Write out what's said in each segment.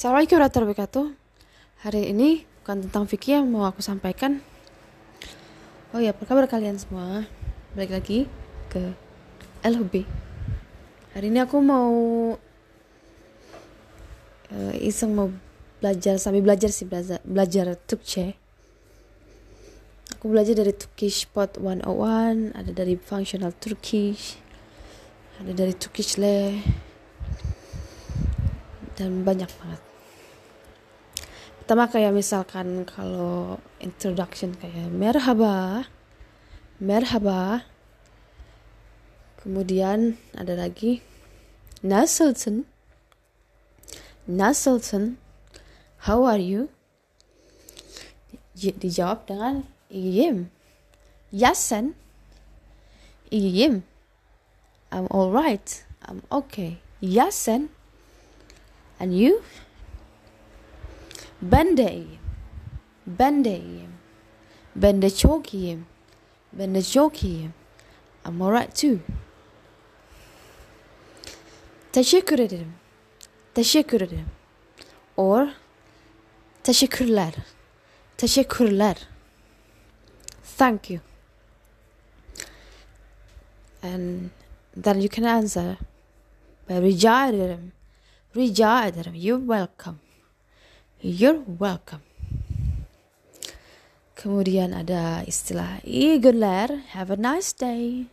Assalamualaikum warahmatullahi wabarakatuh. Hari ini bukan tentang fikih yang mau aku sampaikan. Oh ya, apa kabar kalian semua? Balik lagi ke LHB. Hari ini aku mau uh, iseng mau belajar sambil belajar sih belajar belajar Turkce. Aku belajar dari Turkish Pot 101, ada dari Functional Turkish, ada dari Turkish Le, dan banyak banget. Pertama kayak misalkan kalau introduction kayak merhaba, merhaba. Kemudian ada lagi nasılsın, nasılsın, how are you? Dijawab dengan iyiyim. Yasen, iyiyim. I'm alright. I'm okay. Yasen. And you? Çok iyiyim. Ben de çok iyiyim. I'm alright too. Teşekkür ederim. Teşekkür ederim. Or teşekkürler. Teşekkürler. Thank you. And then you can answer by rica ederim. Rica ederim. You're welcome. You're welcome. Kemudian ada istilah iyi günler. Have a nice day.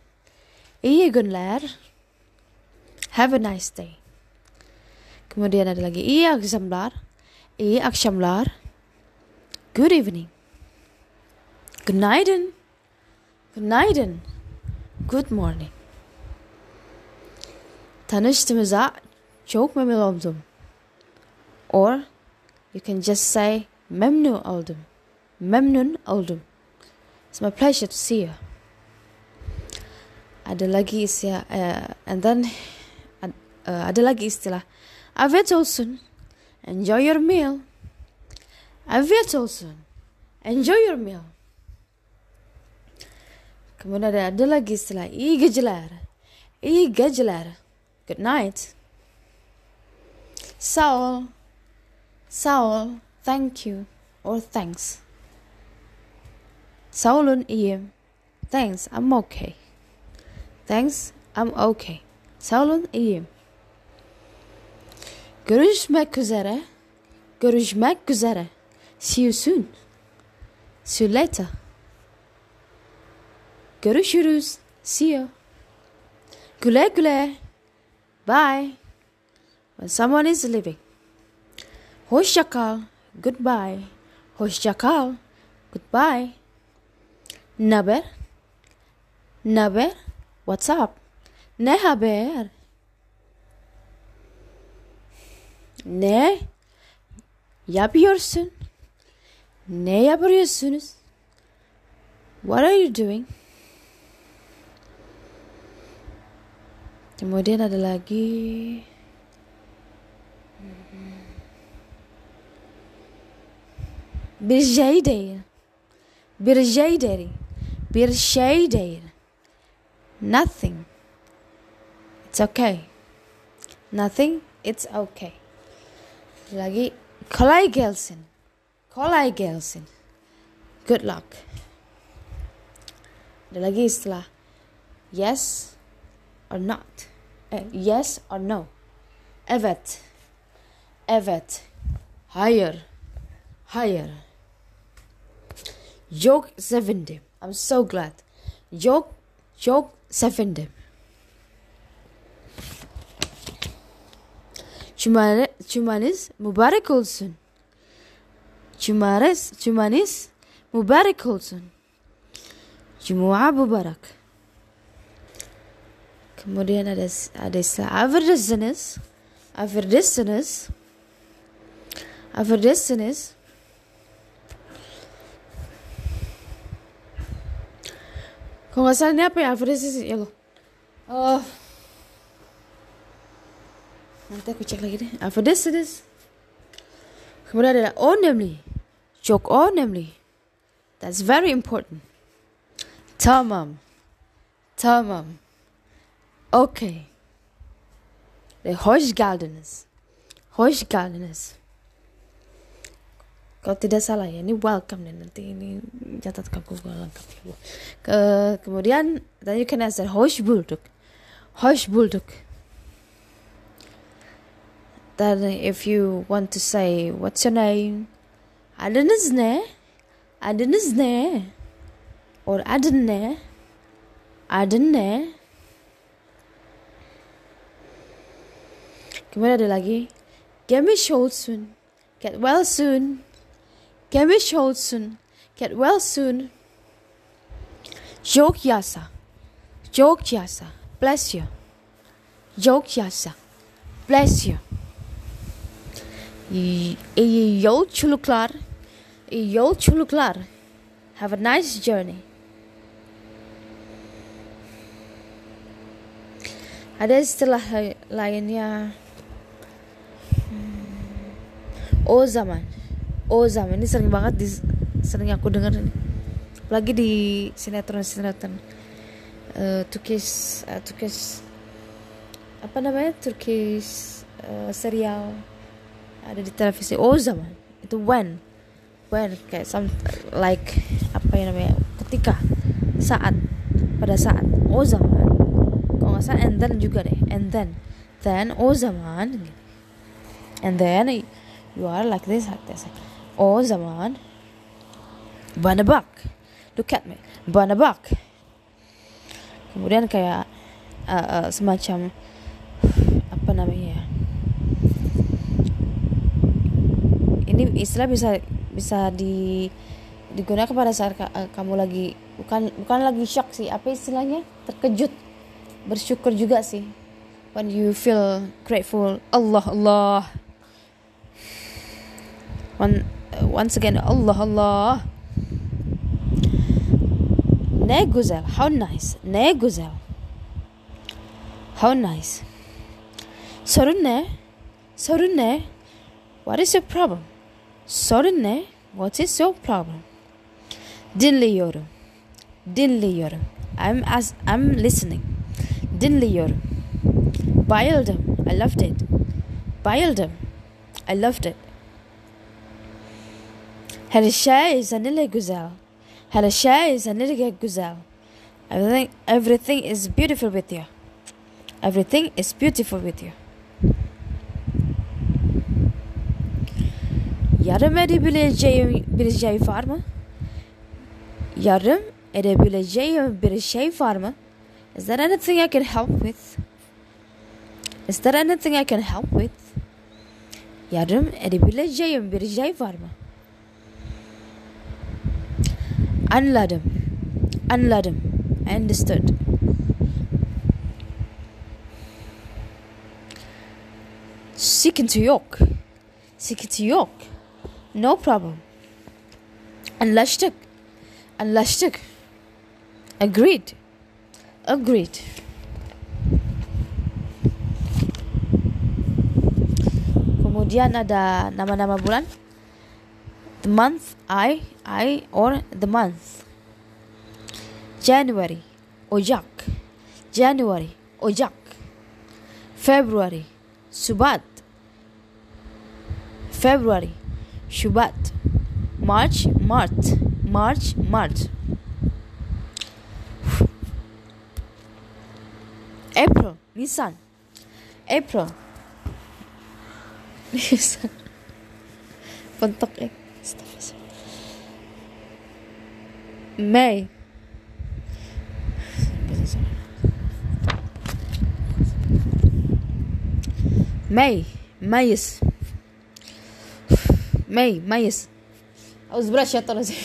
İyi günler. Have a nice day. Kemudian ada lagi iyi akşamlar. İyi akşamlar. Good evening. Günaydın. Günaydın. Good morning. Tanıştığımıza çok memnun oldum. Or you can just say memnun oldum. Memnun oldum. It's my pleasure to see you. Ada lagi istilah, uh, and then uh, ada lagi istilah. Afiyet olsun. Enjoy your meal. Afiyet olsun. Enjoy your meal. Kemudian ada, ada lagi istilah iyi geceler. İyi geceler. Good night. Sağ ol. Sağ ol. Thank you. Or thanks. Olun iyiyim. Thanks. I'm okay. Thanks. I'm okay. Olun iyiyim. Görüşmek üzere. Görüşmek üzere. See you soon. See you later. Görüşürüz. See you. Güle güle. Bye. When someone is leaving. Hoşça kal. Goodbye. Hoşça kal. Goodbye. Naber? Naber? What's up? Ne haber? Ne yapıyorsun? Ne yapıyorsunuz? What are you doing? Kemudian ada lagi bir şey değil. Bir şey değil. Bir şey değil. Nothing. It's okay. Nothing. It's okay. Lagi kolay gelsin. Kolay gelsin. Good luck. Ada lagi istilah yes or not. Eh, yes or no. Evet. Evet. Hayır. Hayır. Çok sevindim. I'm so glad. Çok çok sevindim. Cumane, cumanız mübarek olsun. Cumarız, cumanız mübarek olsun. Cuma mübarek. Kemudian ada ada istilah affedersiniz. Affedersiniz. Affedersiniz. Kalau nggak salah ini apa ya Affedersiniz ya lo. Oh. Nanti aku cek lagi deh. Affedersiniz. Kemudian ada önemli. Çok önemli. That's very important. Tamam. Tamam. Okay. Ve hoş geldiniz. Hoş geldiniz. Kalau tidak salah ya ini welcome nih nanti. Ini catat ke Google lengkap ya ke kemudian then you can answer hoş bulduk hoş bulduk then if you want to say what's your name? Adınız ne adınız ne or adın ne adın ne kemudian ada lagi Geçmiş olsun get well soon Geçmiş olsun get well soon. Yok yasa. Yok yasa. Bless you. Yok yasa. Bless you. Iyi yolculuklar iyi yolculuklar have a nice journey. Ada istilah lainnya. Hmm. oh zaman oh zaman ini sering banget di sering aku dengar lagi di sinetron sinetron uh, Turkish uh, Turkish apa namanya? Turkish uh, serial ada di televisi. Oh zaman itu when. When kayak some like apa yang namanya? Ketika saat pada saat. Oh zaman kalau nggak salah and then juga deh. And then. Then oh zaman and then you are like this like this oh zaman. Banabak look at me. Banabak kemudian kayak uh, uh, semacam apa namanya ya? Ini istilah bisa bisa di digunakan pada saat uh, kamu lagi bukan bukan lagi shock sih apa istilahnya? Terkejut. Bersyukur juga sih. When you feel grateful. Allah Allah. Uh, once again Allah Allah. Ne güzel how nice. Ne güzel. How nice. Sorun ne? Sorun ne? What is your problem? Sorun ne? What is your problem? Dinliyorum. Dinliyorum. I'm as I'm listening. Dinliyorum. Bayıldım. I loved it. Bayıldım. I loved it. Her şey seninle güzel. Her şey seninle güzel. Everything, everything is beautiful with you. Everything is beautiful with you. Yarım edebileceğim bir şey var mı? Yarım edebileceğim bir şey var mı? Is there anything I can help with? Is there anything I can help with? Yardım edebileceğim bir şey var mı? Anladım. Anladım. I understood. Sıkıntı yok. Sıkıntı yok. No problem. Anlaştık. Anlaştık. Agreed. Agreed. Kemudian ada nama-nama bulan. The month I I or the month. January Ojak. January Ojak. February Subat. February Shubat. March Mart. March March. April Nisan April Nisan Bentuk eh ماي. ماي. مايس. ماي. مايس. أو بالله يا الرجيم.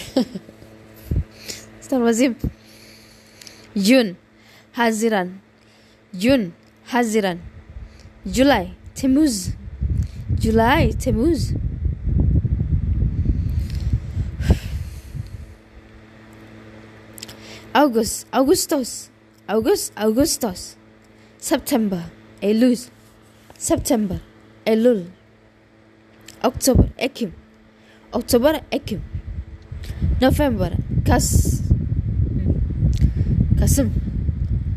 الشيطان الرجيم. جون. حزيران جون. حزيران جولاي. تموز جولاي. تموز August Augustus August Augustus. September Eylül September Elul. October Ekim. October Ekim. November Kas Kasım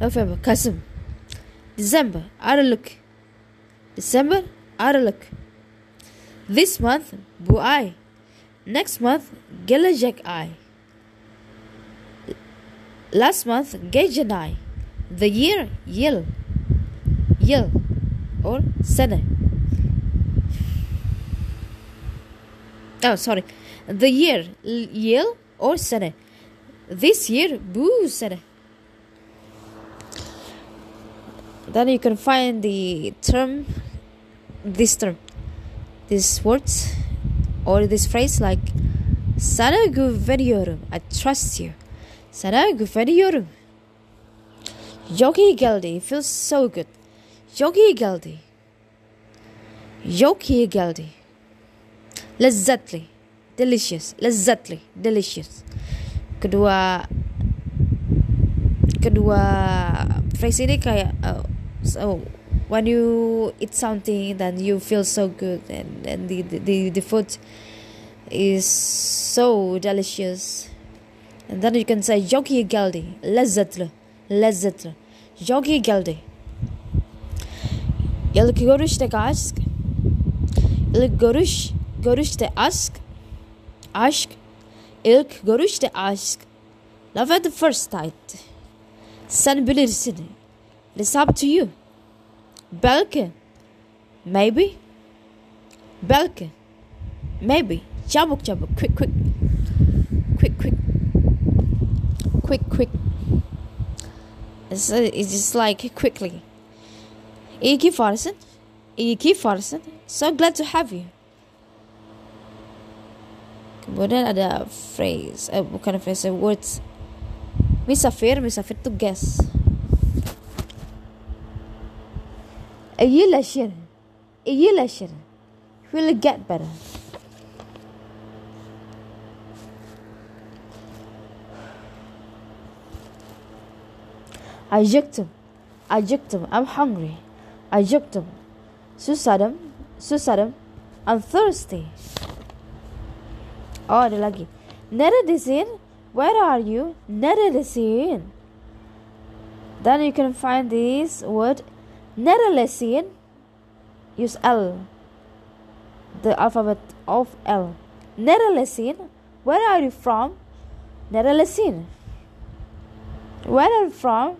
November Kasım December Aralık December Aralık This month Bu ay Next month, gelecek ay. Last month, geçen ay. The year, yıl. Yıl or sene. Oh, sorry. The year, yıl or sene. This year, bu sene. Then you can find the term, this term, these words or this phrase like Sana güveniyorum. I trust you. Sana güveniyorum. Yogi geldi. Feels so good. Yogi geldi. Yogi geldi. Lezzetli. Delicious. Lezzetli. Delicious. Kedua kedua phrase ini kayak uh, so when you eat something then you feel so good and, and the, the, the food is so delicious and then you can say yogi geldi lezzetli lezzetli yogi geldi ilk görüşte aşk ilk görüş görüşte aşk aşk ilk görüşte aşk love at the first sight. Sen bilirsin it's up to you. Belki maybe. Belki maybe. Çabuk çabuk quick quick quick quick quick. It's, it's just like quickly. Iyi varsın iyi varsın so glad to have you. Kemudian ada phrase eh, bukan phrase words. Misafir misafir to guess. Iyileşir iyileşir will get better acıktım acıktım I'm hungry. Acıktım susadım susadım I'm thirsty. Oh ada lagi neredesin where are you? Neredesin then you can find this word. Nerelesin use L. The alphabet of L. Nerelesin where are you from? Nerelesin where are you from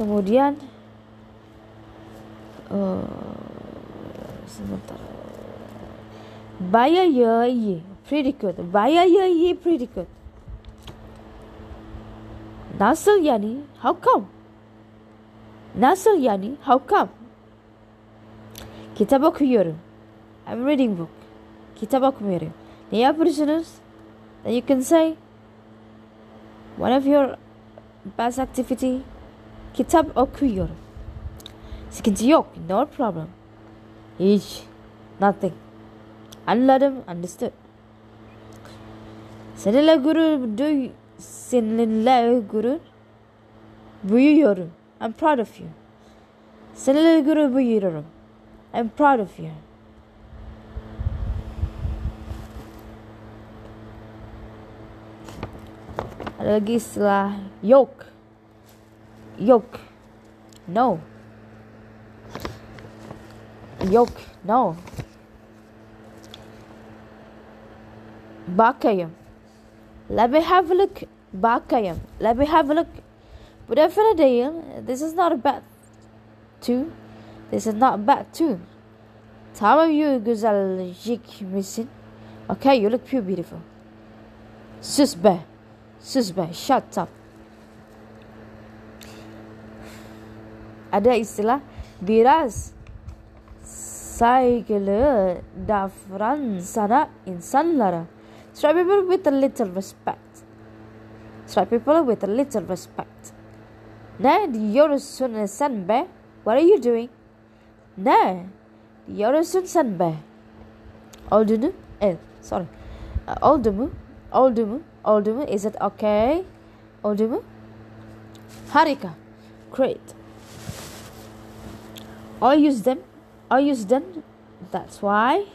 kemudian uh, sebentar. Bayağı pretty good bayağı pretty good nasıl yani? How come? Nasıl yani? How come? Kitap okuyorum. I'm reading book. Kitap okumuyorum. Ne yapıyorsunuz? Then you can say one of your best activity kitap okuyorum. Sıkıntı yok. No problem. Hiç. Nothing. Anladım. Understood. Seninle gurur duy seninle gurur duyuyorum. I'm proud of you. Seninle gurur duyuyorum. I'm proud of you. Ada lagi istilah yok. Yok. No. Yoke. No. Bakayım. Let me have a look. Bakayım. Let me have a look. But Bu defa değil. This is not a bad tune. This is not a bad tune. Tamam you güzelcik misin? Okay, you look pure beautiful. Sus be. Sus be. Shut up. Ada istilah biraz saygılı davran sana insanlara. Treat people with a little respect. Treat people with a little respect. Ne diyorsun sen be? What are you doing? Ne diyorsun sen be? Oldu mu? Eh, sorry. Uh, oldu mu? Oldu mu? Oldu mu? Is it okay? Oldu mu? Harika. Great. I use them. I use them. That's why.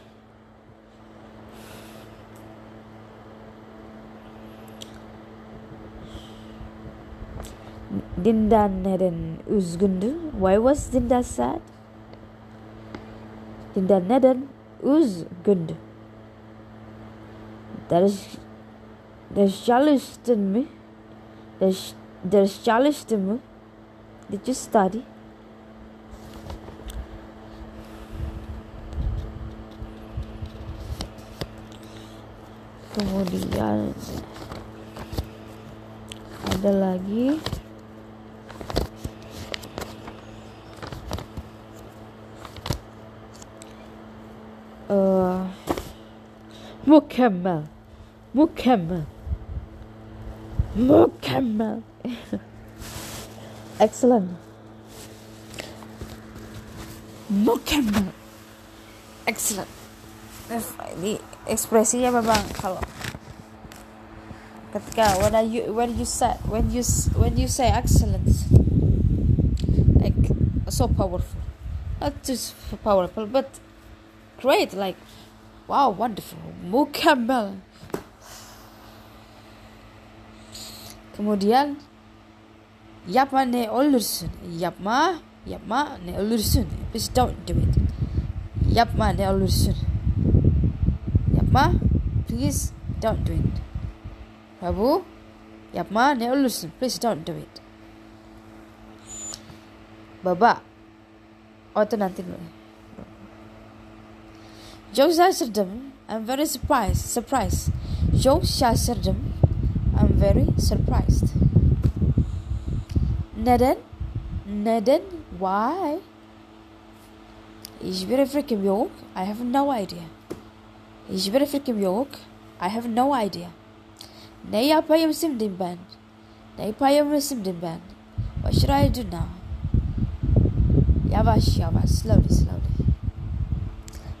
Dindan neden üzgündü? Why was Dindan sad? Dindan neden üzgündü? Ders, ders çalıştın mı? Ders, ders çalıştın mı? Did you study? kemudian ada lagi. Eh, uh, mukemmel mukemmel mukemmel excellent. Mukemmel excellent. Ini ekspresinya memang kalau when are you What when you say? When you when you say? Excellent. Like so powerful. Not just powerful but great like wow wonderful. Mukammal. Kemudian yapma ne olursun. Yapma yapma ne olursun. Please don't do it. Yapma ne olursun. Yapma please don't do it babu yapma ne olursun please don't do it baba nanti dulu Çok şaşırdım. I'm very surprised. Surprised. Çok şaşırdım. I'm very surprised. Neden? Neden? Why? Hiçbir fikrim yok. I have no idea. Hiçbir fikrim yok. I have no idea. Ne yapayım şimdi ben? Ne yapayım şimdi ben? What should I do now? Yavaş. Slowly slowly.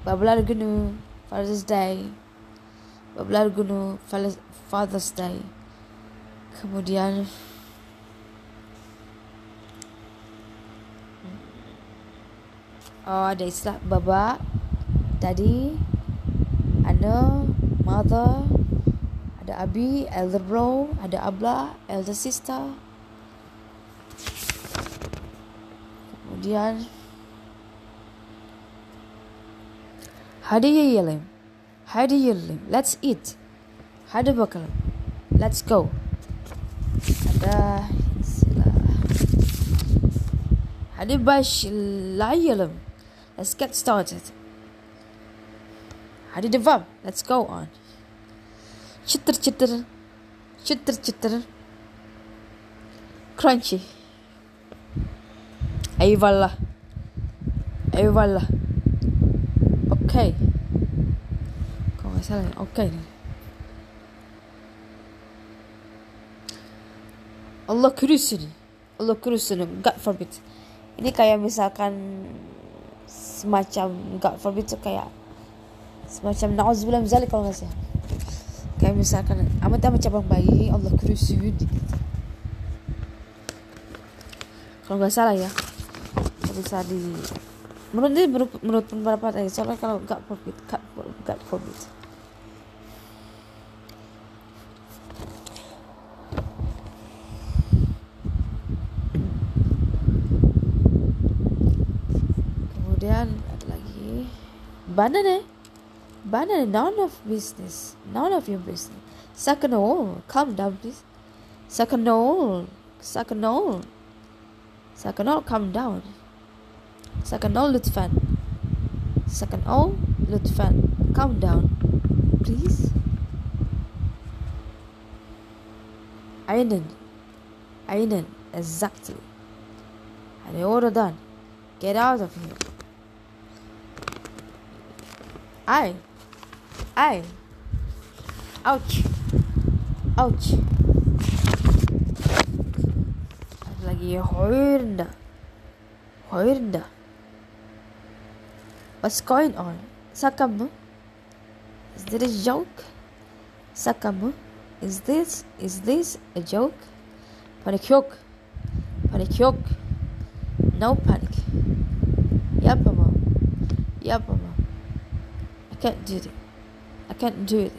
Bablar günü Father's Day Bablar günü Father's Day Kemudian Oh ada istilah baba Daddy Ana Mother Ada Abi Elder bro Ada abla Elder sister Kemudian Hadi yiyelim. Hadi yiyelim. Let's eat. Hadi bakalım. Let's go. Ada istilah. Hadi başlayalım. Let's get started. Hadi devam. Let's go on. Çıtır çıtır. Crunchy. Eyvallah. Eyvallah. Okay. Kalau nggak salah, oke okay nih. Allah kurusun. Allah kurusun. God forbid. Ini kayak misalkan semacam God forbid itu kayak semacam nauzubillah misalnya kalau nggak salah. Misalkan amat amat cabang bayi Allah kurusun gitu. Kalau nggak salah ya bisa di menurut ini menurut, menurut pendapat saya soalnya kalau nggak forbid nggak nggak forbid kemudian ada lagi. Banana Banana, none of business. None of your business. Sakanol, calm down, please. Sakanol, Sakanol, Sakanol, calm down. Sakanol Lutfan. Sakanol Lutfan, calm down, please. Aynen, Aynen, exactly. And all done. Get out of here. I I ouch ouch lagi horrenda horrenda What's going on? Sakamu? Is this a joke? Sakamu? Is this is this a joke? Panic yok. Panic yok. No panic. Yapamam. Yapamam. I can't do it. I can't do it.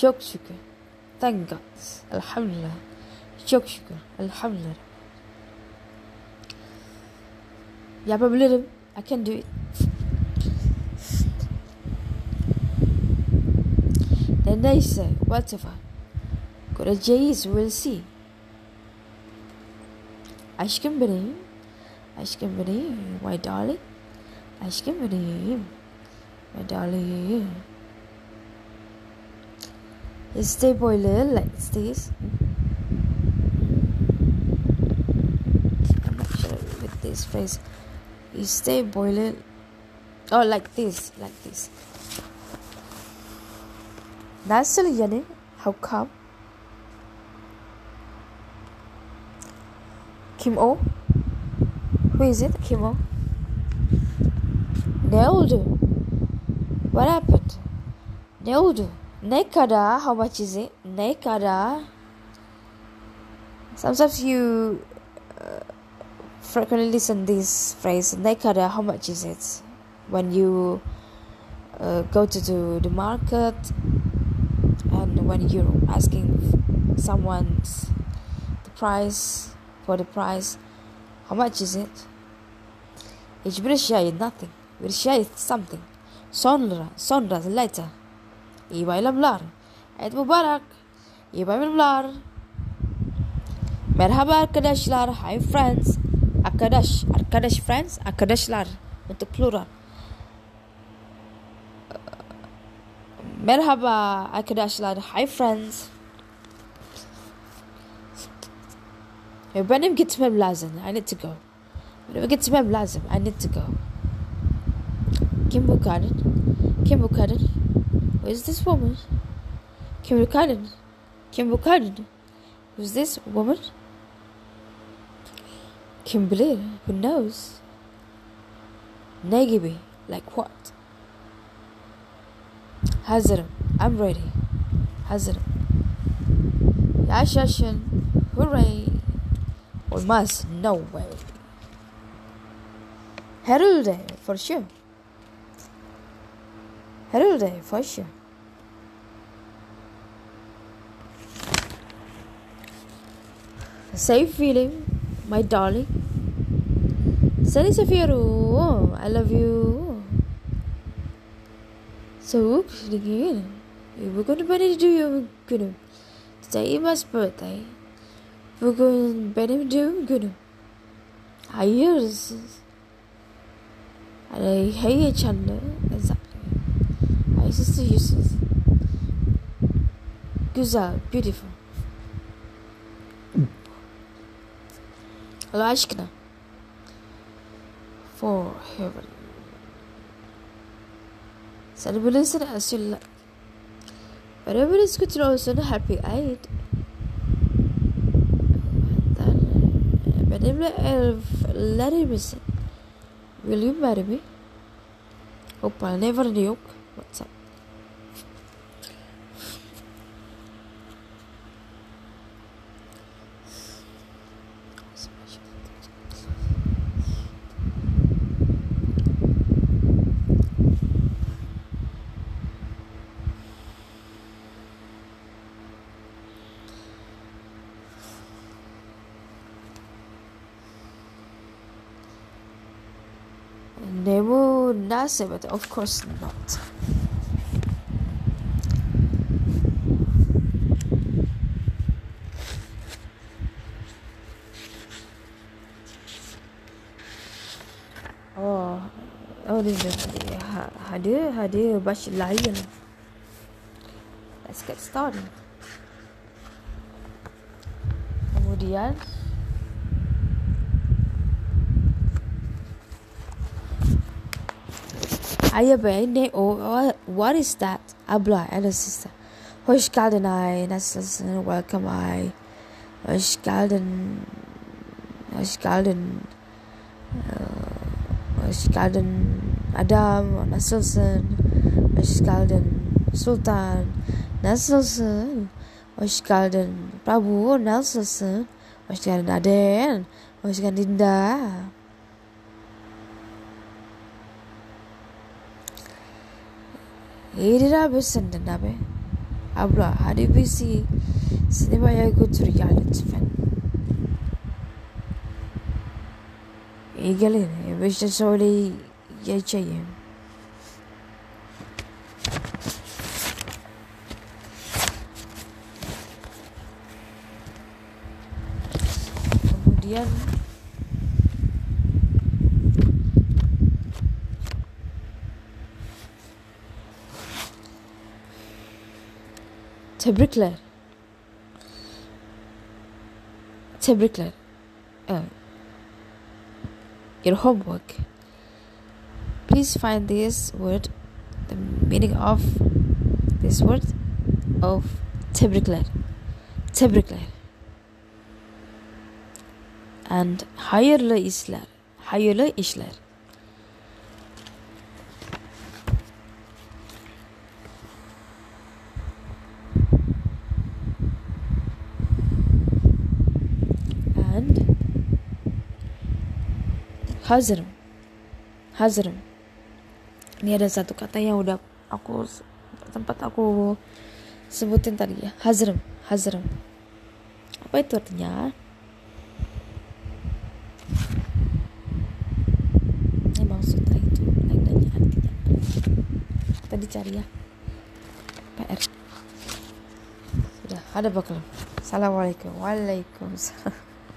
Çok şükür. Thank God. Alhamdulillah. Çok şükür. Elhamdülillah. Yapabilirim. I can do it. Ne neyse, whatever. Göreceğiz, we'll see. Aşkım benim. Aşkım benim. My darling. Aşkım benim. My darling. Stay boiler like this. I'm not sure with this phrase. You stay boiler. Oh, like this, like this. Nasıl yani? How come? Kim o? Who is it? Kim o? Oldu? What happened? Ne oldu? Ne kadar? How much is it? Ne kadar? Sometimes you uh, frequently listen this phrase. Ne kadar? How much is it? When you uh, go to the, the market and when you're asking someone's the price for the price, how much is it? Hiçbir şey nothing. Bir şey something. Sonra, sonra, later. İyi bayramlar. Eid mübarek. İyi bayramlar. Merhaba arkadaşlar. Hi friends. Arkadaş, arkadaş friends, arkadaşlar. Untuk plural. Merhaba arkadaşlar. Hi friends. Benim gitmem lazım. I need to go. Benim gitmem lazım. I need to go. Kim bu kadın? Kim bu kadın? Who is this woman? Kim bu kadın? Kim bu kadın? Who is this woman? Kim bilir? Who knows? Negibi. Like what? Hazırım. I'm ready. Hazırım. Yaşasın. Hooray. Olmaz. No way. Herhalde. For sure. Herhalde. For sure. Safe feeling, my darling. Sani Safiru, I love you. So, again, we're going to do you good. Today is my birthday. We're going better do good. I hear I hate each other. Uses. Güzel, beautiful. Allah aşkına. For heaven. Sen bilirsin is good to olsun happy Eid. Benimle evlenir? Will you marry me? Hoppa never yok. What's up? But of course not. Oh, oh, this is hadir hadir bash lion. Let's get started. Kemudian Aya bene or what is that? Abla and sister. Hoş geldin ay nasılsın? Welcome ay. Hoş geldin. Hoş geldin. Uh, Hoş geldin Adam nasılsın? Hoş geldin Sultan nasılsın? Hoş geldin Prabu nasılsın? Hoş geldin Aden. Hoş geldin Dinda. Ini dah bosan dah be. Abla, how do we see sinema ya götürüyor lütfen? İyi gelin. Bir şey söyleyeceğim. Kemudian Tebrikler. Tebrikler. Uh, your homework. Please find this word, the meaning of this word of tebrikler. Tebrikler. And hayırlı işler. Hayırlı işler. Hazırım hazırım ini ada satu kata yang udah aku tempat aku sebutin tadi ya. Hazırım hazırım apa itu artinya? Ini maksudnya itu nanya artinya tadi cari ya. PR sudah ada bakal. Assalamualaikum. Waalaikumsalam